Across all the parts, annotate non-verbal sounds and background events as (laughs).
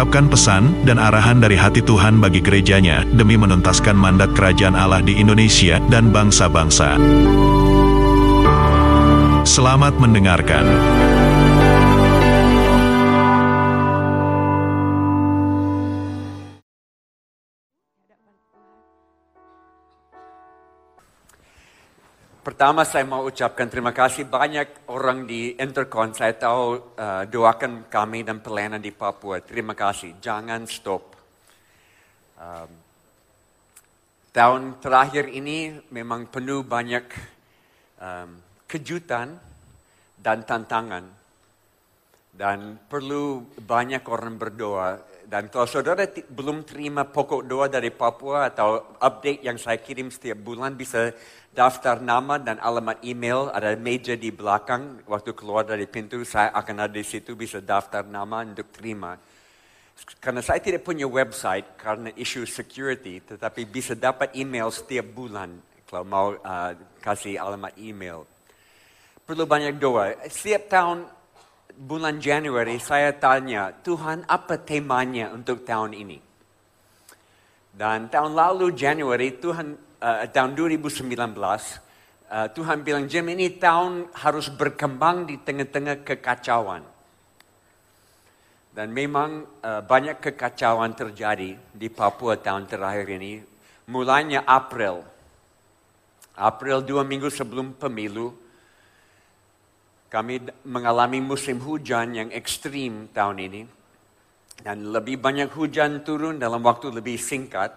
mengungkapkan pesan dan arahan dari hati Tuhan bagi gerejanya demi menuntaskan mandat kerajaan Allah di Indonesia dan bangsa-bangsa. Selamat mendengarkan. Pertama saya mau ucapkan terima kasih banyak orang di Intercon. Saya tahu uh, doakan kami dan pelayanan di Papua. Terima kasih. Jangan stop. Um, tahun terakhir ini memang penuh banyak um, kejutan dan tantangan. Dan perlu banyak orang berdoa. Dan kalau saudara belum terima pokok doa dari Papua atau update yang saya kirim setiap bulan bisa daftar nama dan alamat email, ada meja di belakang. Waktu keluar dari pintu, saya akan ada di situ, bisa daftar nama untuk terima. Karena saya tidak punya website karena isu security, tetapi bisa dapat email setiap bulan kalau mau uh, kasih alamat email. Perlu banyak doa. Setiap tahun bulan Januari saya tanya, Tuhan apa temanya untuk tahun ini? Dan tahun lalu Januari Tuhan uh, tahun 2019, uh, Tuhan bilang, Jim ini tahun harus berkembang di tengah-tengah kekacauan. Dan memang uh, banyak kekacauan terjadi di Papua tahun terakhir ini. Mulanya April. April dua minggu sebelum pemilu, kami mengalami musim hujan yang ekstrim tahun ini. Dan lebih banyak hujan turun dalam waktu lebih singkat.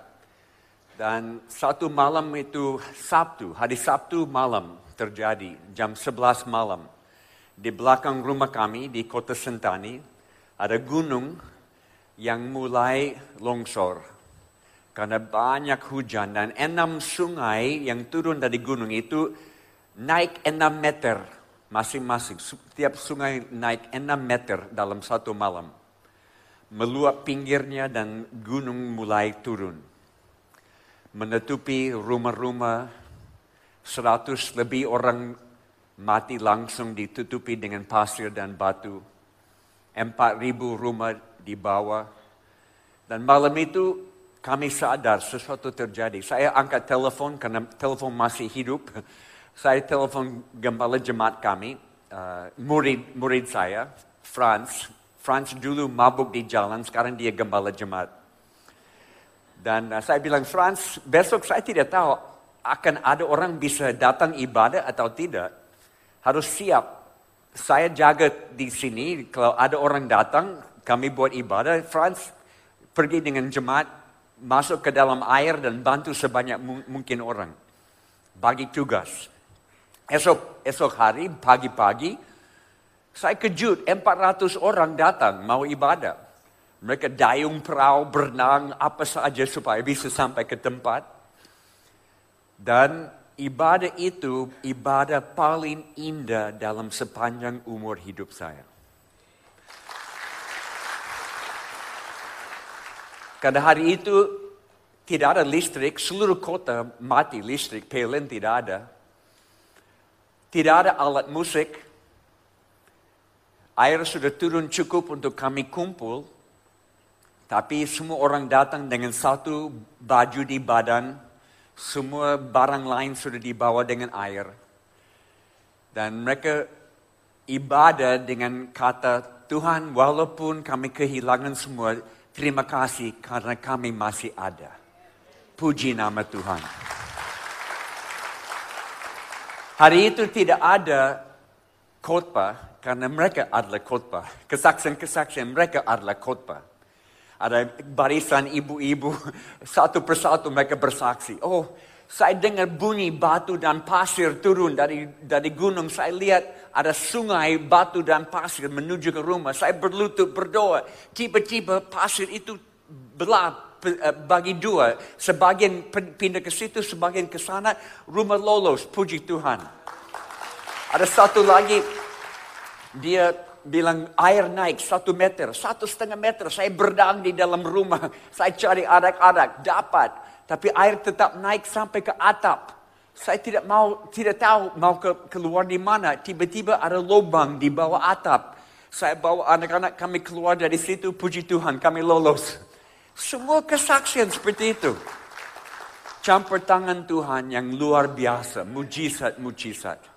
Dan satu malam itu Sabtu, hari Sabtu malam terjadi, jam 11 malam. Di belakang rumah kami di kota Sentani, ada gunung yang mulai longsor. Karena banyak hujan dan enam sungai yang turun dari gunung itu naik enam meter masing-masing. Setiap sungai naik enam meter dalam satu malam. Meluap pinggirnya dan gunung mulai turun menutupi rumah-rumah, seratus lebih orang mati langsung ditutupi dengan pasir dan batu. Empat ribu rumah di bawah. Dan malam itu kami sadar sesuatu terjadi. Saya angkat telepon karena telepon masih hidup. Saya telepon gembala jemaat kami, uh, murid murid saya, Franz. Franz dulu mabuk di jalan, sekarang dia gembala jemaat. Dan uh, saya bilang, Frans, besok saya tidak tahu akan ada orang bisa datang ibadah atau tidak. Harus siap. Saya jaga di sini, kalau ada orang datang, kami buat ibadah, Frans pergi dengan jemaat, masuk ke dalam air dan bantu sebanyak mungkin orang. Bagi tugas. Esok, esok hari, pagi-pagi, saya kejut, 400 orang datang mau ibadah. Mereka dayung perahu, berenang, apa saja supaya bisa sampai ke tempat. Dan ibadah itu ibadah paling indah dalam sepanjang umur hidup saya. Karena hari itu tidak ada listrik, seluruh kota mati listrik, PLN tidak ada. Tidak ada alat musik. Air sudah turun cukup untuk kami kumpul. Tapi semua orang datang dengan satu baju di badan, semua barang lain sudah dibawa dengan air. Dan mereka ibadah dengan kata, Tuhan walaupun kami kehilangan semua, terima kasih karena kami masih ada. Puji nama Tuhan. Hari itu tidak ada khotbah karena mereka adalah khotbah. Kesaksian-kesaksian mereka adalah khotbah. Ada barisan ibu-ibu, (laughs) satu persatu mereka bersaksi. Oh, saya dengar bunyi batu dan pasir turun dari dari gunung. Saya lihat ada sungai batu dan pasir menuju ke rumah. Saya berlutut berdoa. Tiba-tiba pasir itu belah bagi dua. Sebagian pindah ke situ, sebagian ke sana. Rumah lolos, puji Tuhan. Ada satu lagi, dia bilang air naik satu meter, satu setengah meter. Saya berdang di dalam rumah, (laughs) saya cari arak-arak, dapat. Tapi air tetap naik sampai ke atap. Saya tidak mau, tidak tahu mau ke, keluar di mana. Tiba-tiba ada lubang di bawah atap. Saya bawa anak-anak kami keluar dari situ, puji Tuhan, kami lolos. Semua kesaksian seperti itu. Campur tangan Tuhan yang luar biasa, mujizat-mujizat.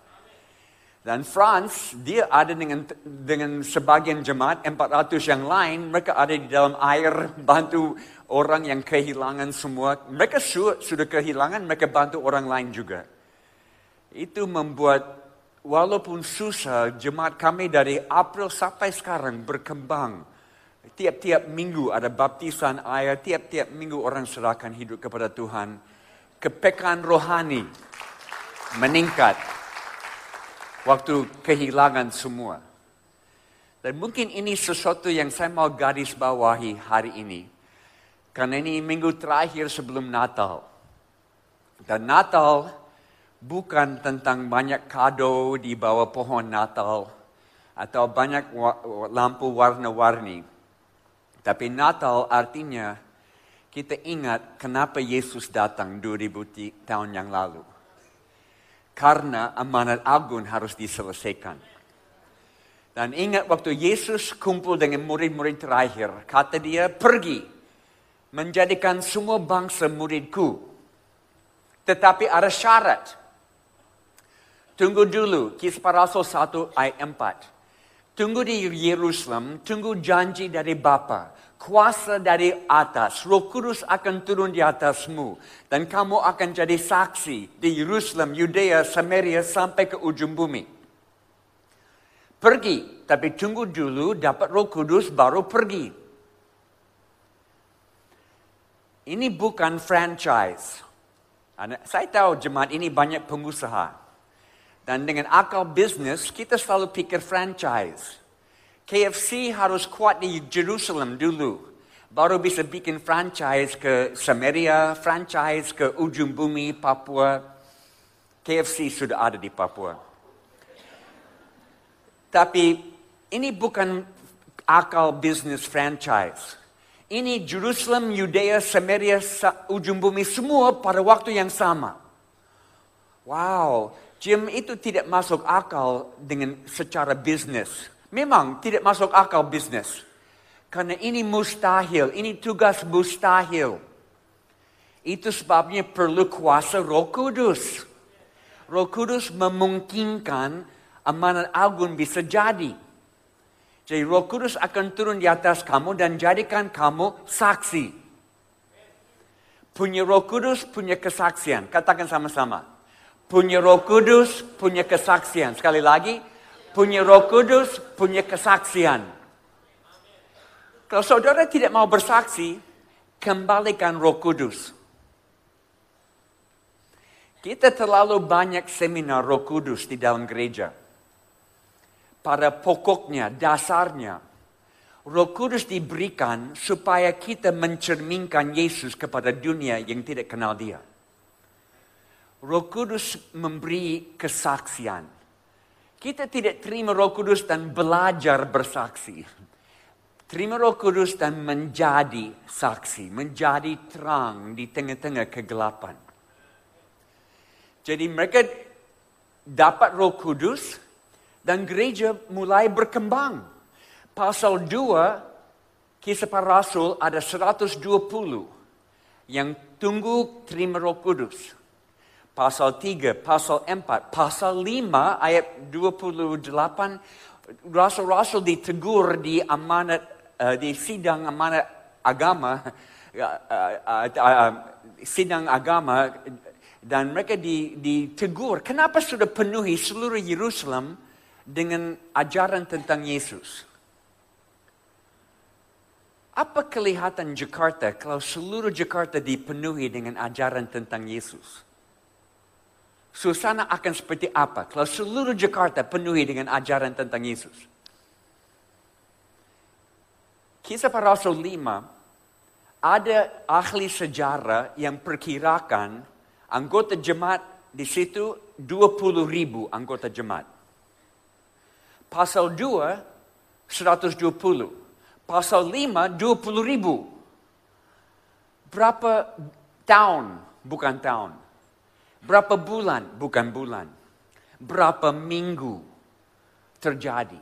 Dan Franz, dia ada dengan dengan sebagian jemaat 400 yang lain, mereka ada di dalam air bantu orang yang kehilangan semua. Mereka su- sudah kehilangan, mereka bantu orang lain juga. Itu membuat walaupun susah, jemaat kami dari April sampai sekarang berkembang. Tiap-tiap minggu ada baptisan air, tiap-tiap minggu orang serahkan hidup kepada Tuhan. Kepekaan rohani meningkat waktu kehilangan semua. Dan mungkin ini sesuatu yang saya mau garis bawahi hari ini. Karena ini minggu terakhir sebelum Natal. Dan Natal bukan tentang banyak kado di bawah pohon Natal. Atau banyak lampu warna-warni. Tapi Natal artinya kita ingat kenapa Yesus datang 2000 ti- tahun yang lalu. Karena amanat agung harus diselesaikan. Dan ingat waktu Yesus kumpul dengan murid-murid terakhir, kata dia, pergi menjadikan semua bangsa muridku. Tetapi ada syarat. Tunggu dulu, kisah rasul 1 ayat 4. Tunggu di Yerusalem, tunggu janji dari Bapa. Kuasa dari atas, roh kudus akan turun di atasmu. Dan kamu akan jadi saksi di Yerusalem, Yudea, Samaria, sampai ke ujung bumi. Pergi, tapi tunggu dulu dapat roh kudus baru pergi. Ini bukan franchise. Saya tahu jemaat ini banyak pengusaha. Dan dengan akal bisnis, kita selalu pikir franchise. KFC harus kuat di Jerusalem dulu. Baru bisa bikin franchise ke Samaria, franchise ke ujung bumi Papua. KFC sudah ada di Papua. Tapi ini bukan akal bisnis franchise. Ini Jerusalem, Yudea, Samaria, ujung bumi semua pada waktu yang sama. Wow, Jim itu tidak masuk akal dengan secara bisnis. Memang tidak masuk akal bisnis. Karena ini mustahil, ini tugas mustahil. Itu sebabnya perlu kuasa roh kudus. Roh kudus memungkinkan amanat agung bisa jadi. Jadi roh kudus akan turun di atas kamu dan jadikan kamu saksi. Punya roh kudus, punya kesaksian. Katakan sama-sama. Punya roh kudus, punya kesaksian. Sekali lagi, punya roh kudus, punya kesaksian. Kalau saudara tidak mau bersaksi, kembalikan roh kudus. Kita terlalu banyak seminar roh kudus di dalam gereja. Pada pokoknya, dasarnya, roh kudus diberikan supaya kita mencerminkan Yesus kepada dunia yang tidak kenal dia. Roh kudus memberi kesaksian. Kita tidak terima roh kudus dan belajar bersaksi. Terima roh kudus dan menjadi saksi, menjadi terang di tengah-tengah kegelapan. Jadi mereka dapat roh kudus dan gereja mulai berkembang. Pasal 2, kisah para rasul ada 120 yang tunggu terima roh kudus. Pasal 3, pasal 4, pasal 5 ayat 28 rasul-rasul ditegur di amanat uh, di sidang amanat agama uh, (laughs) uh, sidang agama dan mereka ditegur kenapa sudah penuhi seluruh Yerusalem dengan ajaran tentang Yesus. Apa kelihatan Jakarta kalau seluruh Jakarta dipenuhi dengan ajaran tentang Yesus? Suasana akan seperti apa kalau seluruh Jakarta penuhi dengan ajaran tentang Yesus? Kisah para Rasul 5 ada ahli sejarah yang perkirakan anggota jemaat di situ 20 ribu anggota jemaat. Pasal 2, 120. Pasal 5, 20 ribu. Berapa tahun, bukan tahun. Berapa bulan, bukan bulan. Berapa minggu terjadi.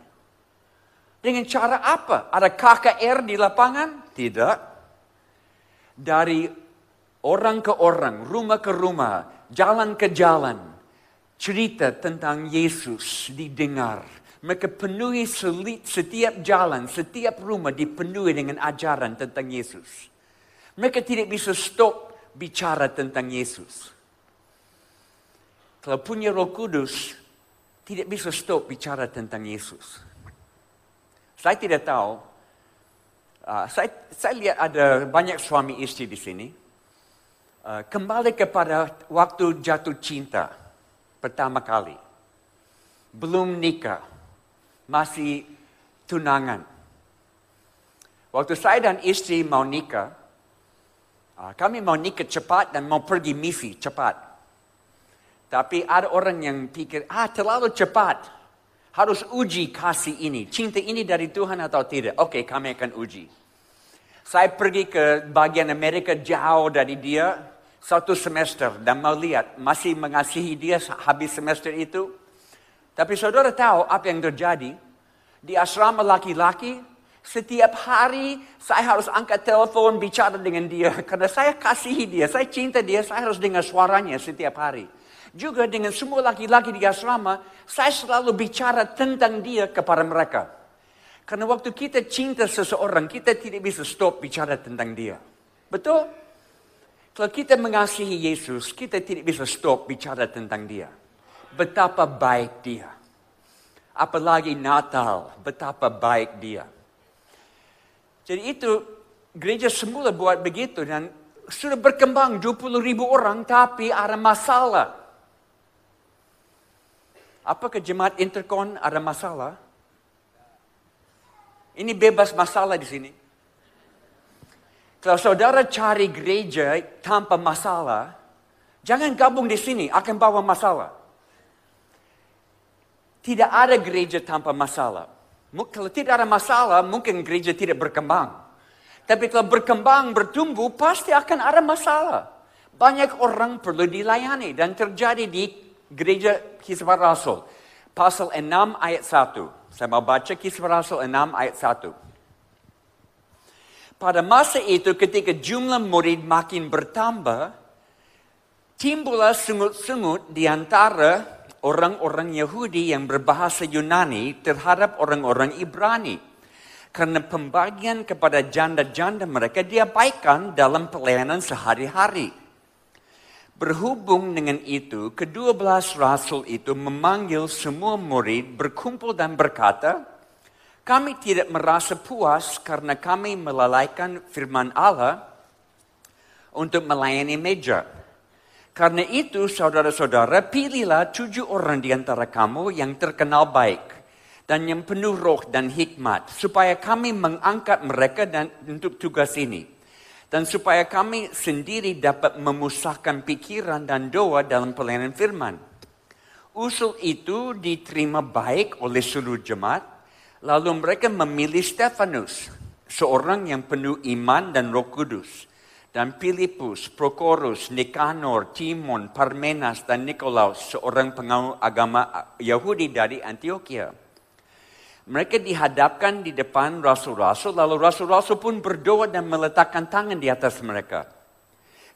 Dengan cara apa? Ada KKR di lapangan? Tidak. Dari orang ke orang, rumah ke rumah, jalan ke jalan, cerita tentang Yesus didengar. Mereka penuhi setiap jalan, setiap rumah dipenuhi dengan ajaran tentang Yesus. Mereka tidak bisa stop bicara tentang Yesus. Kalau punya roh kudus, tidak bisa stop bicara tentang Yesus. Saya tidak tahu. Uh, saya, saya lihat ada banyak suami istri di sini. Uh, kembali kepada waktu jatuh cinta pertama kali. Belum nikah. Masih tunangan. Waktu saya dan istri mau nikah, uh, kami mau nikah cepat dan mau pergi misi cepat. Tapi ada orang yang pikir, ah terlalu cepat harus uji kasih ini. Cinta ini dari Tuhan atau tidak? Oke, okay, kami akan uji. Saya pergi ke bagian Amerika jauh dari dia satu semester dan mau lihat masih mengasihi dia habis semester itu. Tapi saudara tahu apa yang terjadi? Di asrama laki-laki, setiap hari saya harus angkat telepon bicara dengan dia. (laughs) Karena saya kasihi dia, saya cinta dia, saya harus dengar suaranya setiap hari. Juga dengan semua laki-laki di asrama, saya selalu bicara tentang dia kepada mereka. Karena waktu kita cinta seseorang, kita tidak bisa stop bicara tentang dia. Betul? Kalau kita mengasihi Yesus, kita tidak bisa stop bicara tentang dia. Betapa baik dia. Apalagi Natal, betapa baik dia. Jadi itu gereja semula buat begitu dan sudah berkembang 20 ribu orang tapi ada masalah. Apakah jemaat interkon ada masalah? Ini bebas masalah di sini. Kalau saudara cari gereja tanpa masalah, jangan gabung di sini, akan bawa masalah. Tidak ada gereja tanpa masalah. Kalau tidak ada masalah, mungkin gereja tidak berkembang. Tapi kalau berkembang, bertumbuh, pasti akan ada masalah. Banyak orang perlu dilayani dan terjadi di gereja kisah Rasul. Pasal 6 ayat 1. Saya mau baca kisah Rasul 6 ayat 1. Pada masa itu ketika jumlah murid makin bertambah, timbullah sungut-sungut di antara orang-orang Yahudi yang berbahasa Yunani terhadap orang-orang Ibrani. Karena pembagian kepada janda-janda mereka diabaikan dalam pelayanan sehari-hari. Berhubung dengan itu, kedua belas rasul itu memanggil semua murid berkumpul dan berkata, kami tidak merasa puas karena kami melalaikan firman Allah untuk melayani meja. Karena itu, saudara-saudara, pilihlah tujuh orang di antara kamu yang terkenal baik dan yang penuh roh dan hikmat, supaya kami mengangkat mereka dan untuk tugas ini dan supaya kami sendiri dapat memusahkan pikiran dan doa dalam pelayanan firman. Usul itu diterima baik oleh seluruh jemaat, lalu mereka memilih Stefanus, seorang yang penuh iman dan roh kudus, dan Filipus, Prokorus, Nikanor, Timon, Parmenas, dan Nikolaus, seorang pengawal agama Yahudi dari Antioquia. Mereka dihadapkan di depan rasul-rasul, lalu rasul-rasul pun berdoa dan meletakkan tangan di atas mereka.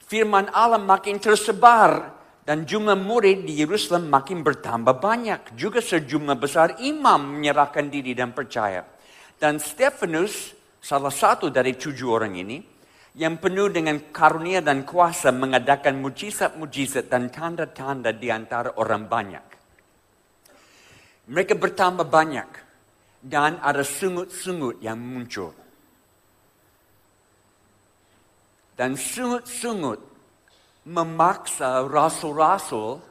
Firman Allah makin tersebar dan jumlah murid di Yerusalem makin bertambah banyak. Juga sejumlah besar imam menyerahkan diri dan percaya. Dan Stefanus, salah satu dari tujuh orang ini, yang penuh dengan karunia dan kuasa mengadakan mujizat-mujizat dan tanda-tanda di antara orang banyak. Mereka bertambah banyak dan ada sungut-sungut yang muncul. Dan sungut-sungut memaksa rasul-rasul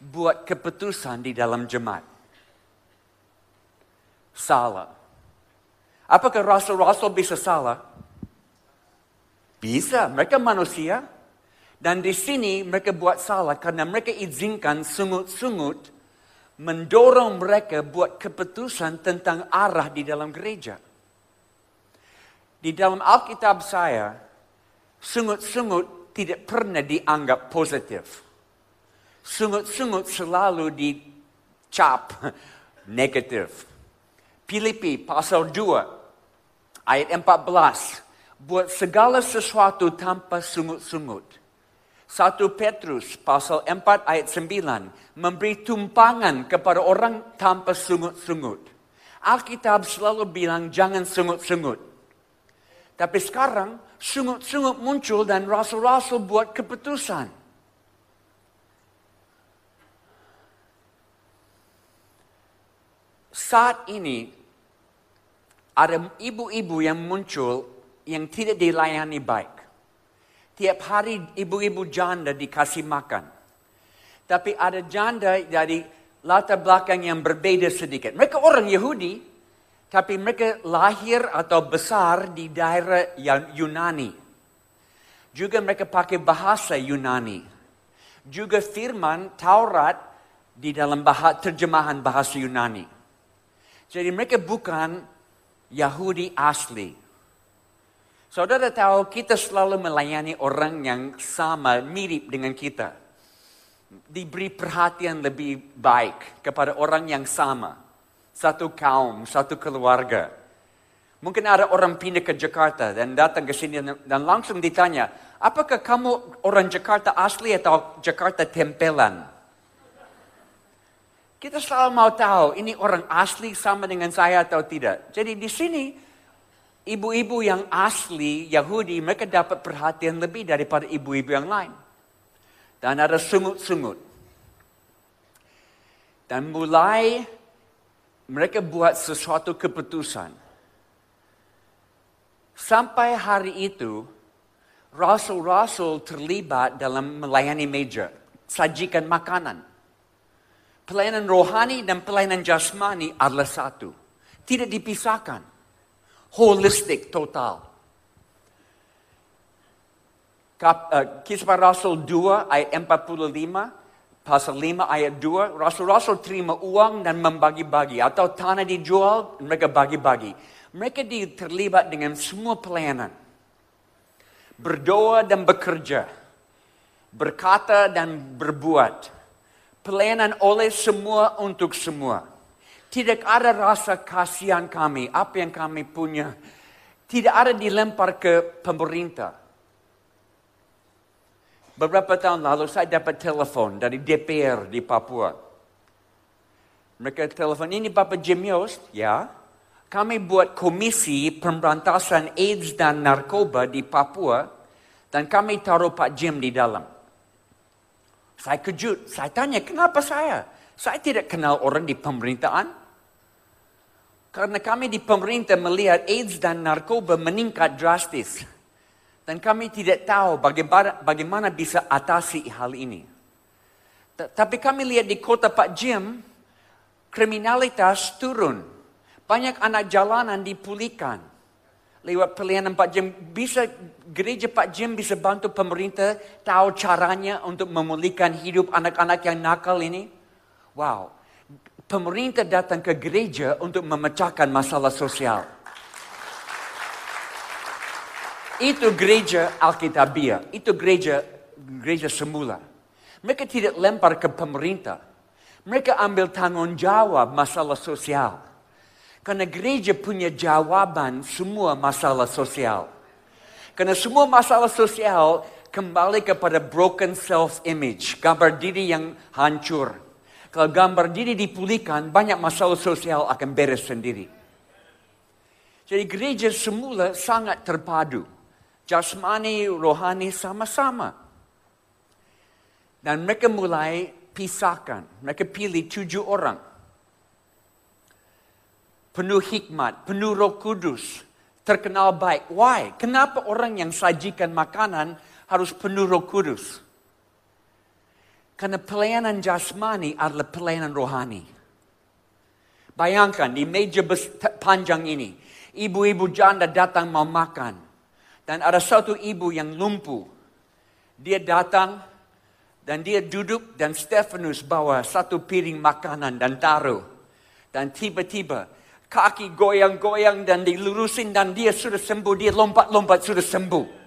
buat keputusan di dalam jemaat. Salah. Apakah rasul-rasul bisa salah? Bisa, mereka manusia. Dan di sini mereka buat salah karena mereka izinkan sungut-sungut mendorong mereka buat keputusan tentang arah di dalam gereja. Di dalam Alkitab saya, sungut-sungut tidak pernah dianggap positif. Sungut-sungut selalu dicap (laughs) negatif. Filipi pasal 2 ayat 14 buat segala sesuatu tanpa sungut-sungut. 1 Petrus pasal 4 ayat 9 memberi tumpangan kepada orang tanpa sungut-sungut. Alkitab selalu bilang jangan sungut-sungut. Tapi sekarang sungut-sungut muncul dan rasul-rasul buat keputusan. Saat ini ada ibu-ibu yang muncul yang tidak dilayani baik. Tiap hari ibu-ibu janda dikasih makan. Tapi ada janda dari latar belakang yang berbeda sedikit. Mereka orang Yahudi, tapi mereka lahir atau besar di daerah Yunani. Juga mereka pakai bahasa Yunani. Juga firman Taurat di dalam bahasa, terjemahan bahasa Yunani. Jadi mereka bukan Yahudi asli. Saudara tahu kita selalu melayani orang yang sama, mirip dengan kita. Diberi perhatian lebih baik kepada orang yang sama. Satu kaum, satu keluarga. Mungkin ada orang pindah ke Jakarta dan datang ke sini dan langsung ditanya, apakah kamu orang Jakarta asli atau Jakarta tempelan? Kita selalu mau tahu ini orang asli sama dengan saya atau tidak. Jadi di sini ibu-ibu yang asli Yahudi mereka dapat perhatian lebih daripada ibu-ibu yang lain. Dan ada sungut-sungut. Dan mulai mereka buat sesuatu keputusan. Sampai hari itu, rasul-rasul terlibat dalam melayani meja, sajikan makanan. Pelayanan rohani dan pelayanan jasmani adalah satu. Tidak dipisahkan holistik total. Kap, uh, Kisah Rasul 2 ayat 45, pasal 5 ayat 2, Rasul-Rasul terima uang dan membagi-bagi. Atau tanah dijual, mereka bagi-bagi. Mereka terlibat dengan semua pelayanan. Berdoa dan bekerja. Berkata dan berbuat. Pelayanan oleh semua untuk semua. Tidak ada rasa kasihan kami, apa yang kami punya. Tidak ada dilempar ke pemerintah. Beberapa tahun lalu saya dapat telepon dari DPR di Papua. Mereka telepon, ini Bapak Jim Yost? Ya. Kami buat komisi pemberantasan AIDS dan narkoba di Papua. Dan kami taruh Pak Jim di dalam. Saya kejut. Saya tanya, kenapa saya? Saya tidak kenal orang di pemerintahan. Karena kami di pemerintah melihat AIDS dan narkoba meningkat drastis. Dan kami tidak tahu bagaimana, bisa atasi hal ini. Tapi kami lihat di kota Pak Jim, kriminalitas turun. Banyak anak jalanan dipulihkan. Lewat pelayanan Pak Jim, bisa gereja Pak Jim bisa bantu pemerintah tahu caranya untuk memulihkan hidup anak-anak yang nakal ini. Wow, pemerintah datang ke gereja untuk memecahkan masalah sosial. Itu gereja Alkitabiah, itu gereja gereja semula. Mereka tidak lempar ke pemerintah. Mereka ambil tanggung jawab masalah sosial. Karena gereja punya jawaban semua masalah sosial. Karena semua masalah sosial kembali kepada broken self-image, gambar diri yang hancur. Kalau gambar diri dipulihkan, banyak masalah sosial akan beres sendiri. Jadi gereja semula sangat terpadu. Jasmani, rohani sama-sama. Dan mereka mulai pisahkan. Mereka pilih tujuh orang. Penuh hikmat, penuh roh kudus. Terkenal baik. Why? Kenapa orang yang sajikan makanan harus penuh roh kudus? Karena pelayanan jasmani adalah pelayanan rohani. Bayangkan di meja panjang ini, ibu-ibu janda datang mau makan. Dan ada satu ibu yang lumpuh. Dia datang dan dia duduk dan Stefanus bawa satu piring makanan dan taruh. Dan tiba-tiba kaki goyang-goyang dan dilurusin dan dia sudah sembuh. Dia lompat-lompat sudah sembuh.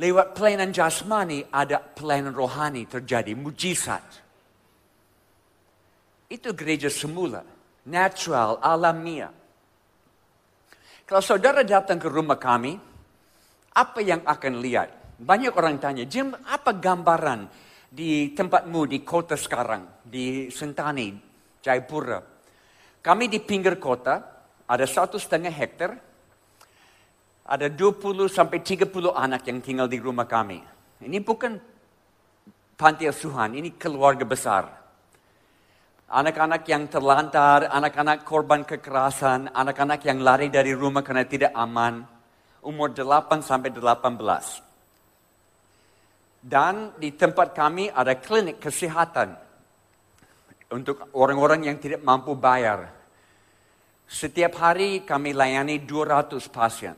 Lewat pelayanan jasmani ada pelayanan rohani terjadi, mujizat. Itu gereja semula, natural, alamiah. Kalau saudara datang ke rumah kami, apa yang akan lihat? Banyak orang tanya, Jim, apa gambaran di tempatmu di kota sekarang, di Sentani, Jayapura? Kami di pinggir kota, ada satu setengah hektar, ada 20 sampai 30 anak yang tinggal di rumah kami. Ini bukan panti asuhan, ini keluarga besar. Anak-anak yang terlantar, anak-anak korban kekerasan, anak-anak yang lari dari rumah karena tidak aman, umur 8 sampai 18. Dan di tempat kami ada klinik kesehatan untuk orang-orang yang tidak mampu bayar. Setiap hari kami layani 200 pasien.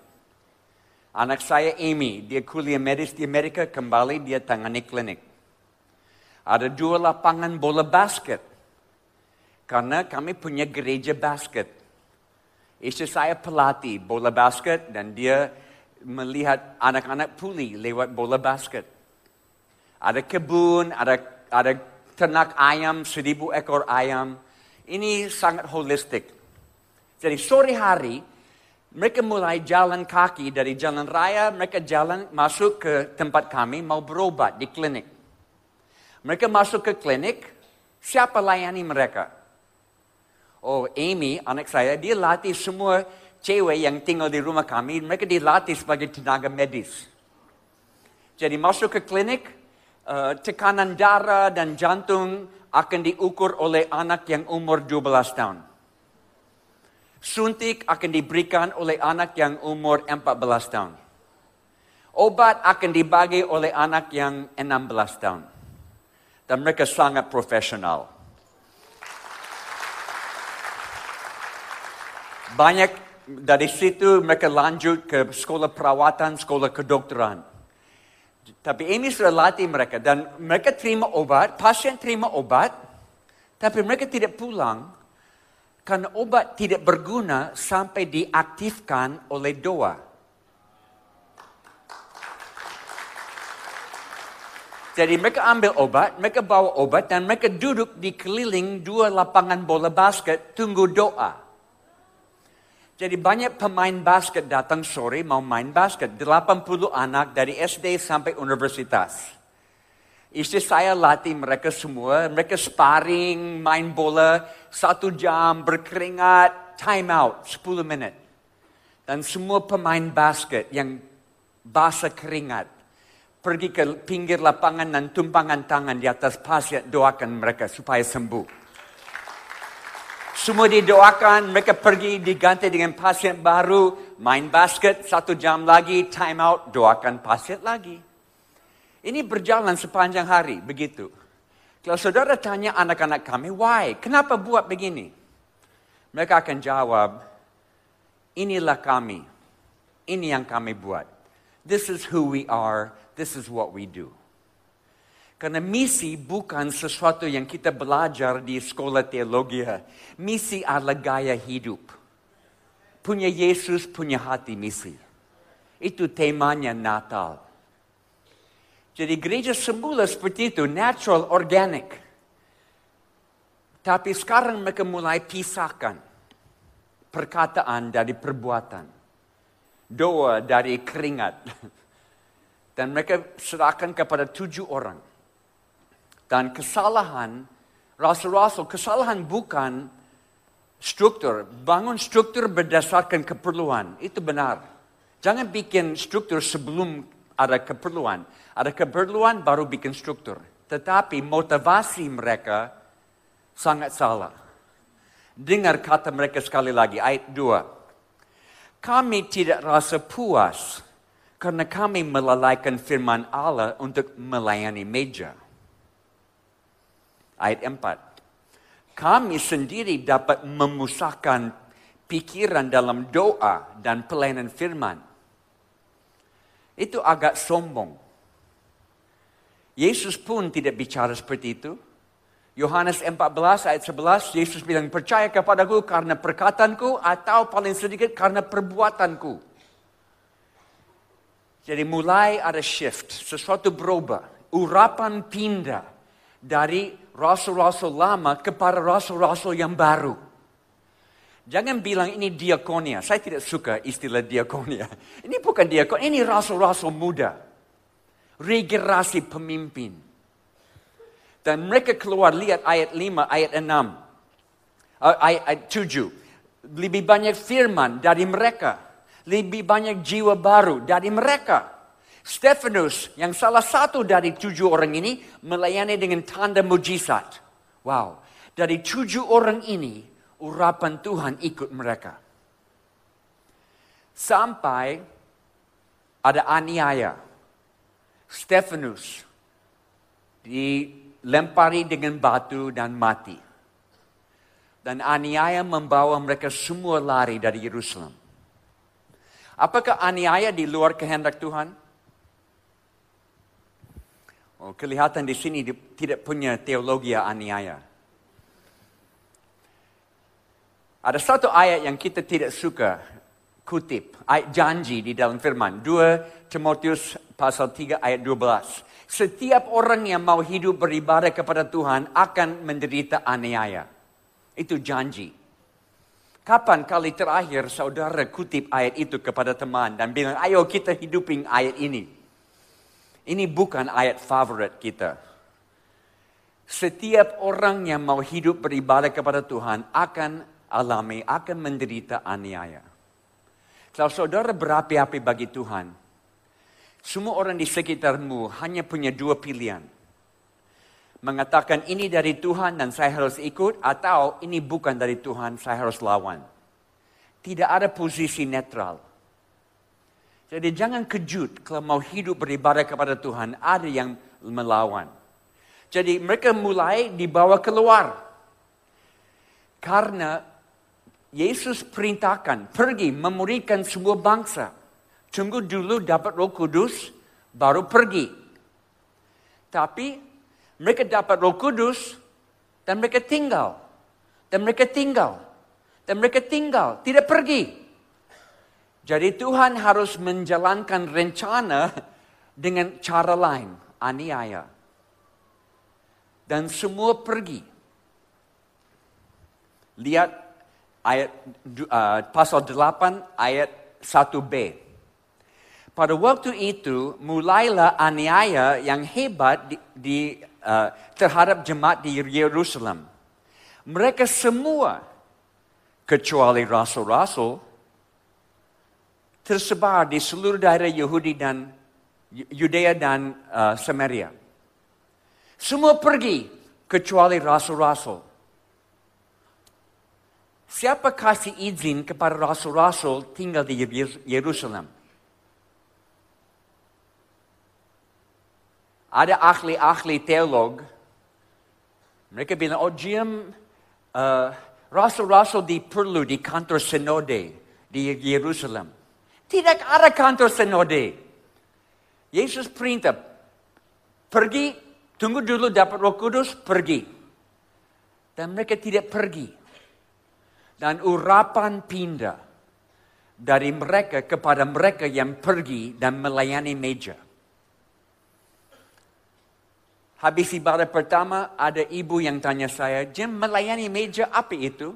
Anak saya Amy, dia kuliah medis di Amerika, kembali dia tangani klinik. Ada dua lapangan bola basket. Karena kami punya gereja basket. Istri saya pelatih bola basket dan dia melihat anak-anak puli lewat bola basket. Ada kebun, ada, ada ternak ayam, seribu ekor ayam. Ini sangat holistik. Jadi sore hari, mereka mulai jalan kaki dari jalan raya, mereka jalan masuk ke tempat kami mau berobat di klinik. Mereka masuk ke klinik, siapa layani mereka? Oh, Amy, anak saya, dia latih semua cewek yang tinggal di rumah kami, mereka dilatih sebagai tenaga medis. Jadi masuk ke klinik, uh, tekanan darah dan jantung akan diukur oleh anak yang umur 12 tahun. Suntik akan diberikan oleh anak yang umur 14 tahun. Obat akan dibagi oleh anak yang 16 tahun. Dan mereka sangat profesional. Banyak dari situ mereka lanjut ke sekolah perawatan, sekolah kedokteran. Tapi ini sudah latih mereka dan mereka terima obat, pasien terima obat, tapi mereka tidak pulang karena obat tidak berguna sampai diaktifkan oleh doa. Jadi mereka ambil obat, mereka bawa obat dan mereka duduk di keliling dua lapangan bola basket tunggu doa. Jadi banyak pemain basket datang sore mau main basket. 80 anak dari SD sampai universitas. Istri saya latih mereka semua, mereka sparring, main bola, satu jam, berkeringat, time out, 10 menit. Dan semua pemain basket yang basah keringat, pergi ke pinggir lapangan dan tumpangan tangan di atas pasir, doakan mereka supaya sembuh. Semua didoakan, mereka pergi diganti dengan pasien baru, main basket, satu jam lagi, time out, doakan pasien lagi. Ini berjalan sepanjang hari, begitu. Kalau saudara tanya anak-anak kami, why? Kenapa buat begini? Mereka akan jawab, inilah kami. Ini yang kami buat. This is who we are. This is what we do. Karena misi bukan sesuatu yang kita belajar di sekolah teologi. Misi adalah gaya hidup. Punya Yesus, punya hati misi. Itu temanya Natal. Jadi gereja semula seperti itu, natural, organic. Tapi sekarang mereka mulai pisahkan perkataan dari perbuatan. Doa dari keringat. (laughs) Dan mereka serahkan kepada tujuh orang. Dan kesalahan, rasul-rasul, kesalahan bukan struktur. Bangun struktur berdasarkan keperluan. Itu benar. Jangan bikin struktur sebelum ada keperluan. Ada keperluan baru bikin struktur. Tetapi motivasi mereka sangat salah. Dengar kata mereka sekali lagi, ayat 2. Kami tidak rasa puas karena kami melalaikan firman Allah untuk melayani meja. Ayat 4. Kami sendiri dapat memusahkan pikiran dalam doa dan pelayanan firman Itu agak sombong. Yesus pun tidak bicara seperti itu. Yohanes 14 ayat 11, Yesus bilang, percaya kepadaku karena perkataanku atau paling sedikit karena perbuatanku. Jadi mulai ada shift, sesuatu berubah. Urapan pindah dari rasul-rasul lama kepada rasul-rasul yang baru. Jangan bilang ini diakonia. Saya tidak suka istilah diakonia. (laughs) Ini bukan diakonia, ini rasul-rasul muda. Regenerasi pemimpin. Dan mereka keluar lihat ayat 5, ayat 6. Uh, ayat, ayat 7. Lebih banyak firman dari mereka. Lebih banyak jiwa baru dari mereka. Stefanus yang salah satu dari tujuh orang ini melayani dengan tanda mujizat. Wow. Dari tujuh orang ini urapan Tuhan ikut mereka. Sampai ada aniaya. Stefanus dilempari dengan batu dan mati. Dan aniaya membawa mereka semua lari dari Yerusalem. Apakah aniaya di luar kehendak Tuhan? Oh, kelihatan di sini tidak punya teologi aniaya. Ada satu ayat yang kita tidak suka kutip, ayat janji di dalam firman. 2 Timotius pasal 3 ayat 12. Setiap orang yang mau hidup beribadah kepada Tuhan akan menderita aniaya. Itu janji. Kapan kali terakhir saudara kutip ayat itu kepada teman dan bilang, ayo kita hidupin ayat ini. Ini bukan ayat favorit kita. Setiap orang yang mau hidup beribadah kepada Tuhan akan alami, akan menderita aniaya. Kalau saudara berapi-api bagi Tuhan, semua orang di sekitarmu hanya punya dua pilihan mengatakan ini dari Tuhan dan saya harus ikut atau ini bukan dari Tuhan saya harus lawan. Tidak ada posisi netral. Jadi jangan kejut kalau mau hidup beribadah kepada Tuhan ada yang melawan. Jadi mereka mulai dibawa keluar. Karena Yesus perintahkan pergi memuridkan semua bangsa. Tunggu dulu dapat roh kudus baru pergi. Tapi mereka dapat roh kudus dan mereka tinggal. Dan mereka tinggal. Dan mereka tinggal. Tidak pergi. Jadi Tuhan harus menjalankan rencana dengan cara lain. Aniaya. Dan semua pergi. Lihat ayat uh, pasal 8 ayat 1b. Pada waktu itu mulailah aniaya yang hebat di, di uh, terhadap jemaat di Yerusalem. Mereka semua kecuali rasul-rasul tersebar di seluruh daerah Yahudi dan Yudea dan uh, Samaria. Semua pergi kecuali rasul-rasul. Siapa kasih izin kepada rasul-rasul tinggal di Yerusalem? Ada ahli-ahli teolog, mereka bilang, oh Jim, uh, rasul-rasul diperlu di kantor sinode di Yerusalem. Tidak ada kantor sinode. Yesus perintah, pergi, tunggu dulu dapat roh kudus, pergi. Dan mereka tidak pergi. Dan urapan pindah dari mereka kepada mereka yang pergi dan melayani meja. Habis ibadah pertama, ada ibu yang tanya saya, Jim melayani meja apa itu?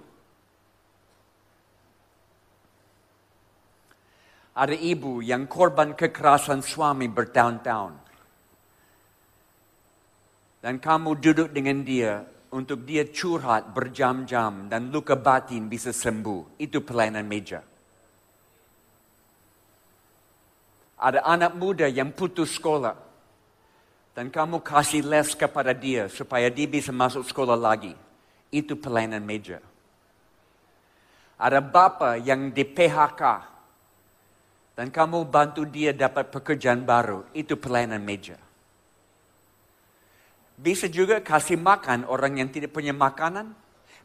Ada ibu yang korban kekerasan suami bertahun-tahun. Dan kamu duduk dengan dia untuk dia curhat berjam-jam dan luka batin bisa sembuh. Itu pelayanan meja. Ada anak muda yang putus sekolah dan kamu kasih les kepada dia supaya dia bisa masuk sekolah lagi. Itu pelayanan meja. Ada bapa yang di PHK dan kamu bantu dia dapat pekerjaan baru. Itu pelayanan meja. Bisa juga kasih makan orang yang tidak punya makanan.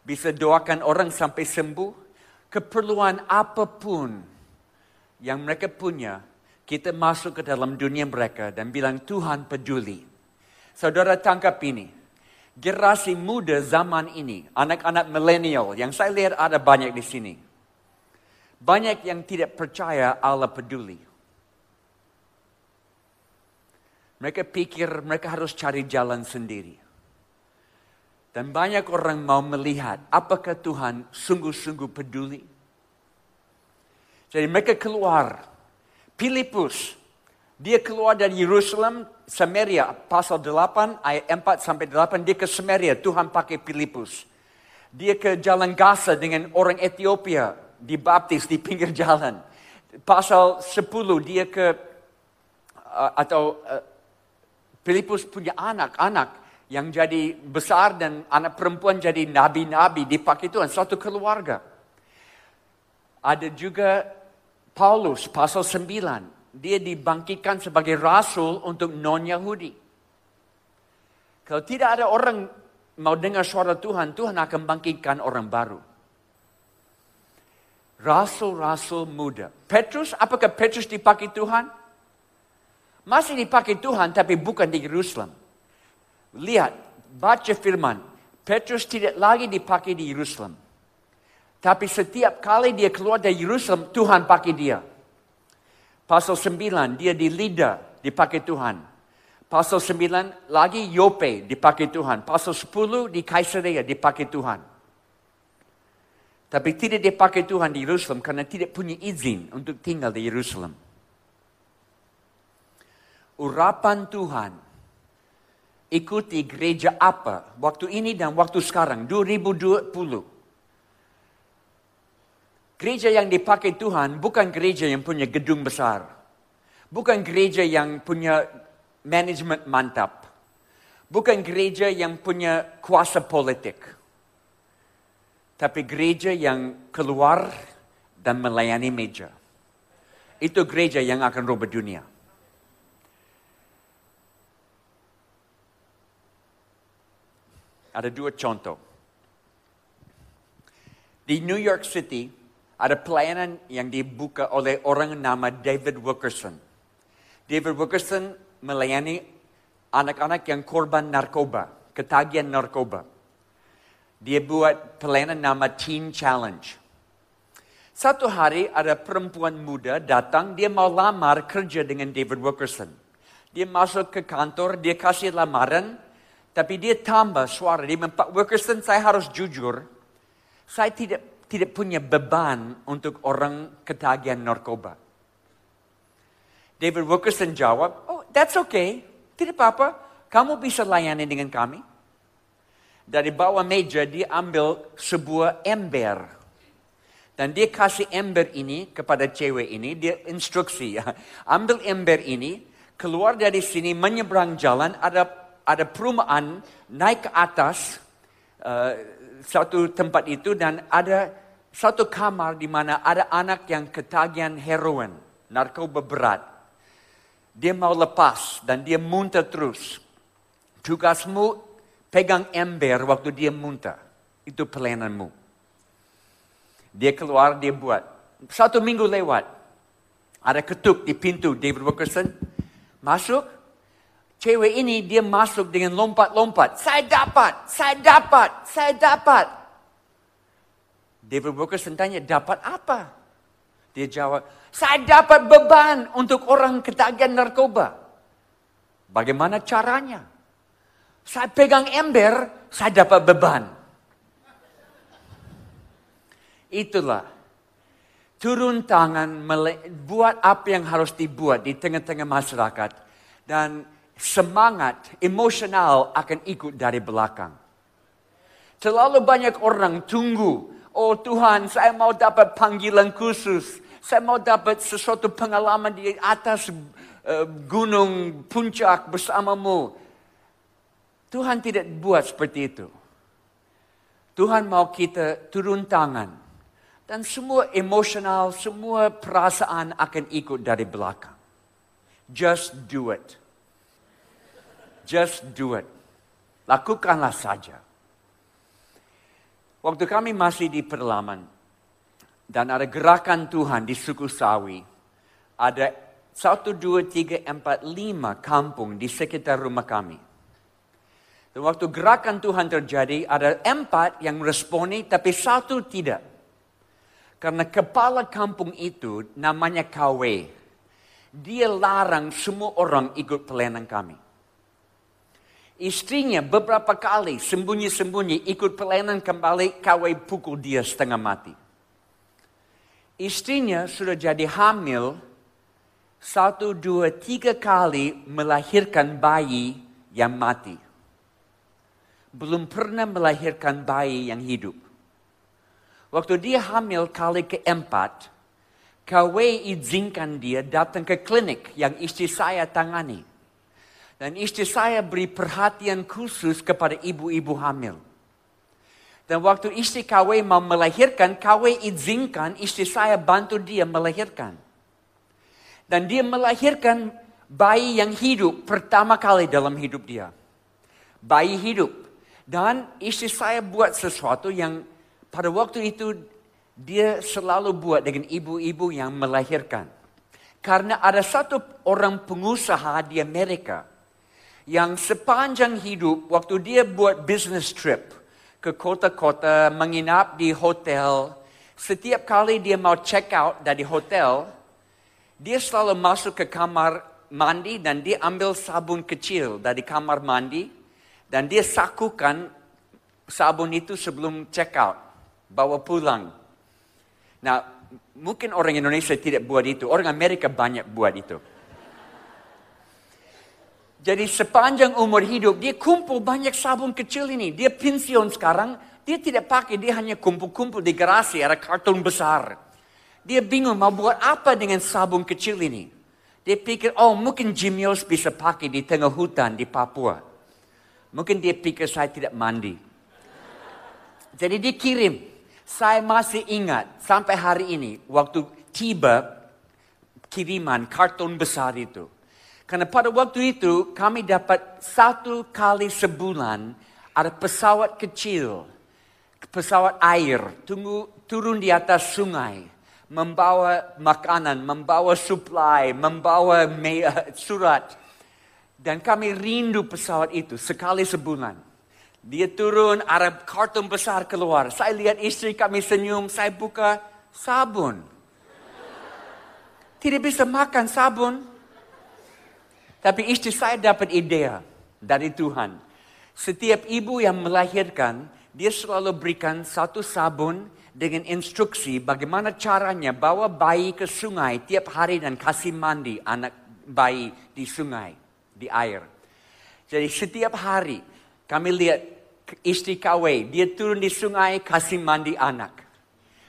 Bisa doakan orang sampai sembuh. Keperluan apapun yang mereka punya, Kita masuk ke dalam dunia mereka dan bilang Tuhan peduli. Saudara tangkap ini. Generasi muda zaman ini, anak-anak milenial yang saya lihat ada banyak di sini. Banyak yang tidak percaya Allah peduli. Mereka pikir mereka harus cari jalan sendiri. Dan banyak orang mau melihat apakah Tuhan sungguh-sungguh peduli. Jadi mereka keluar. Filipus, dia keluar dari Yerusalem, Samaria, pasal 8, ayat 4 sampai 8, dia ke Samaria, Tuhan pakai Filipus. Dia ke Jalan Gaza dengan orang Ethiopia, dibaptis di pinggir jalan. Pasal 10, dia ke, uh, atau uh, Filipus punya anak-anak yang jadi besar dan anak perempuan jadi nabi-nabi dipakai Tuhan. Satu keluarga. Ada juga Paulus pasal 9. Dia dibangkitkan sebagai rasul untuk non-Yahudi. Kalau tidak ada orang mau dengar suara Tuhan, Tuhan akan bangkitkan orang baru. Rasul-rasul muda. Petrus, apakah Petrus dipakai Tuhan? Masih dipakai Tuhan tapi bukan di Yerusalem. Lihat, baca firman. Petrus tidak lagi dipakai di Yerusalem. Tapi setiap kali dia keluar dari Yerusalem, Tuhan pakai dia. Pasal 9, dia di Lida dipakai Tuhan. Pasal 9 lagi Yope dipakai Tuhan. Pasal 10 di Kaisarea dipakai Tuhan. Tapi tidak dipakai Tuhan di Yerusalem karena tidak punya izin untuk tinggal di Yerusalem urapan Tuhan ikuti gereja apa waktu ini dan waktu sekarang 2020. Gereja yang dipakai Tuhan bukan gereja yang punya gedung besar. Bukan gereja yang punya manajemen mantap. Bukan gereja yang punya kuasa politik. Tapi gereja yang keluar dan melayani meja. Itu gereja yang akan rubah dunia. Ada dua contoh. Di New York City ada pelayanan yang dibuka oleh orang nama David Wilkerson. David Wilkerson melayani anak-anak yang korban narkoba, ketagihan narkoba. Dia buat pelayanan nama Teen Challenge. Satu hari ada perempuan muda datang, dia mau lamar kerja dengan David Wilkerson. Dia masuk ke kantor, dia kasih lamaran, tapi dia tambah suara. Dia Pak Wilkerson, saya harus jujur. Saya tidak tidak punya beban untuk orang ketagihan narkoba. David Wilkerson jawab, oh that's okay. Tidak apa-apa. Kamu bisa layani dengan kami. Dari bawah meja dia ambil sebuah ember. Dan dia kasih ember ini kepada cewek ini. Dia instruksi. (laughs) Ambil ember ini. Keluar dari sini menyeberang jalan. Ada ada perumahan naik ke atas uh, satu tempat itu dan ada satu kamar di mana ada anak yang ketagihan heroin, narkoba berat. Dia mau lepas dan dia muntah terus. Tugasmu pegang ember waktu dia muntah. Itu pelayananmu. Dia keluar, dia buat. Satu minggu lewat. Ada ketuk di pintu David Wilkerson. Masuk, Cewek ini dia masuk dengan lompat-lompat. Saya dapat, saya dapat, saya dapat. David Wilkerson tanya, dapat apa? Dia jawab, saya dapat beban untuk orang ketagihan narkoba. Bagaimana caranya? Saya pegang ember, saya dapat beban. Itulah turun tangan buat apa yang harus dibuat di tengah-tengah masyarakat dan semangat emosional akan ikut dari belakang. Terlalu banyak orang tunggu, oh Tuhan saya mau dapat panggilan khusus, saya mau dapat sesuatu pengalaman di atas uh, gunung puncak bersamamu. Tuhan tidak buat seperti itu. Tuhan mau kita turun tangan. Dan semua emosional, semua perasaan akan ikut dari belakang. Just do it. Just do it. Lakukanlah saja. Waktu kami masih di perlaman dan ada gerakan Tuhan di suku Sawi, ada satu, dua, tiga, empat, lima kampung di sekitar rumah kami. Dan waktu gerakan Tuhan terjadi, ada empat yang responi, tapi satu tidak. Karena kepala kampung itu namanya KW. Dia larang semua orang ikut pelayanan kami. Istrinya beberapa kali sembunyi-sembunyi ikut pelayanan kembali, KW pukul dia setengah mati. Istrinya sudah jadi hamil, satu, dua, tiga kali melahirkan bayi yang mati. Belum pernah melahirkan bayi yang hidup. Waktu dia hamil kali keempat, KW izinkan dia datang ke klinik yang istri saya tangani. Dan istri saya beri perhatian khusus kepada ibu-ibu hamil. Dan waktu istri KW mau melahirkan, KW izinkan istri saya bantu dia melahirkan. Dan dia melahirkan bayi yang hidup pertama kali dalam hidup dia. Bayi hidup. Dan istri saya buat sesuatu yang pada waktu itu dia selalu buat dengan ibu-ibu yang melahirkan. Karena ada satu orang pengusaha di Amerika yang sepanjang hidup waktu dia buat business trip ke kota-kota, menginap di hotel, setiap kali dia mau check out dari hotel, dia selalu masuk ke kamar mandi dan dia ambil sabun kecil dari kamar mandi dan dia sakukan sabun itu sebelum check out, bawa pulang. Nah, mungkin orang Indonesia tidak buat itu, orang Amerika banyak buat itu. Jadi sepanjang umur hidup dia kumpul banyak sabun kecil ini. Dia pensiun sekarang, dia tidak pakai, dia hanya kumpul-kumpul di garasi ada karton besar. Dia bingung mau buat apa dengan sabun kecil ini. Dia pikir, oh mungkin Jim Yos bisa pakai di tengah hutan di Papua. Mungkin dia pikir saya tidak mandi. Jadi dia kirim. Saya masih ingat sampai hari ini waktu tiba kiriman karton besar itu. Karena pada waktu itu kami dapat satu kali sebulan ada pesawat kecil, pesawat air, tunggu, turun di atas sungai, membawa makanan, membawa supply, membawa (laughs) surat. Dan kami rindu pesawat itu sekali sebulan. Dia turun, ada karton besar keluar. Saya lihat istri kami senyum, saya buka sabun. Tidak bisa makan sabun. Tapi istri saya dapat ide dari Tuhan. Setiap ibu yang melahirkan, dia selalu berikan satu sabun dengan instruksi bagaimana caranya bawa bayi ke sungai tiap hari dan kasih mandi anak bayi di sungai, di air. Jadi setiap hari kami lihat istri KW, dia turun di sungai kasih mandi anak.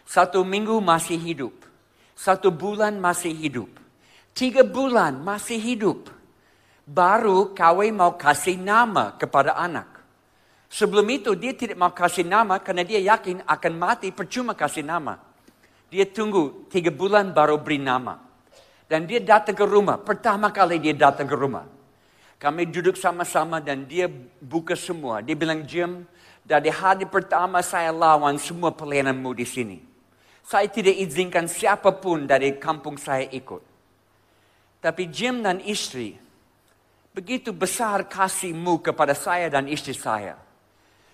Satu minggu masih hidup. Satu bulan masih hidup. Tiga bulan masih hidup baru kawin mau kasih nama kepada anak. Sebelum itu dia tidak mau kasih nama karena dia yakin akan mati percuma kasih nama. Dia tunggu tiga bulan baru beri nama. Dan dia datang ke rumah. Pertama kali dia datang ke rumah. Kami duduk sama-sama dan dia buka semua. Dia bilang, Jim, dari hari pertama saya lawan semua pelayananmu di sini. Saya tidak izinkan siapa pun dari kampung saya ikut. Tapi Jim dan istri Begitu besar kasihmu kepada saya dan istri saya.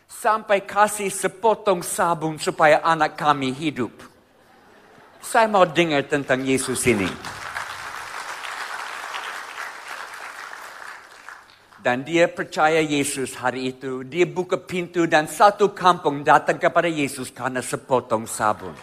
Sampai kasih sepotong sabun supaya anak kami hidup. Saya mau dengar tentang Yesus ini. Dan dia percaya Yesus hari itu. Dia buka pintu dan satu kampung datang kepada Yesus karena sepotong sabun.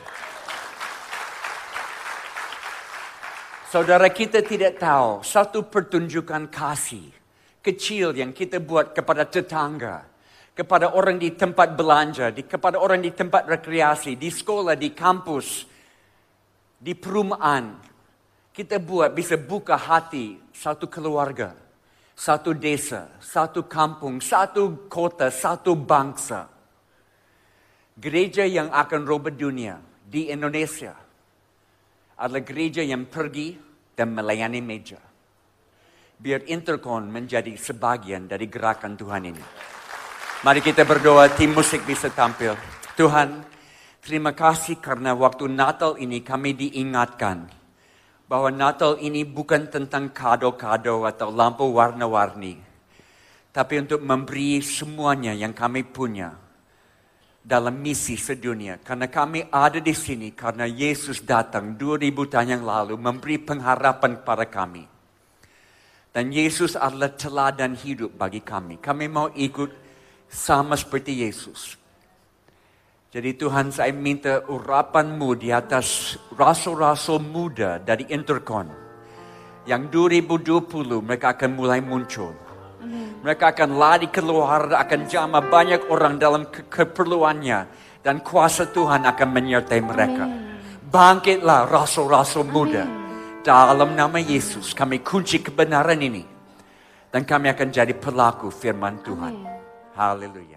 Saudara kita tidak tahu satu pertunjukan kasih kecil yang kita buat kepada tetangga, kepada orang di tempat belanja, di, kepada orang di tempat rekreasi, di sekolah, di kampus, di perumahan. Kita buat bisa buka hati satu keluarga, satu desa, satu kampung, satu kota, satu bangsa. Gereja yang akan robot dunia di Indonesia adalah gereja yang pergi dan melayani meja. Biar intercon menjadi sebagian dari gerakan Tuhan ini. Mari kita berdoa, tim musik bisa tampil. Tuhan, terima kasih karena waktu Natal ini kami diingatkan bahwa Natal ini bukan tentang kado-kado atau lampu warna-warni, tapi untuk memberi semuanya yang kami punya dalam misi sedunia. Karena kami ada di sini karena Yesus datang 2000 tahun yang lalu memberi pengharapan kepada kami. Dan Yesus adalah teladan hidup bagi kami. Kami mau ikut sama seperti Yesus. Jadi Tuhan saya minta urapanmu di atas rasul-rasul muda dari Intercon. Yang 2020 mereka akan mulai muncul. Mereka akan lari keluar, akan jama banyak orang dalam ke keperluannya. Dan kuasa Tuhan akan menyertai mereka. Bangkitlah rasul-rasul muda. Dalam nama Yesus kami kunci kebenaran ini. Dan kami akan jadi pelaku firman Tuhan. Haleluya.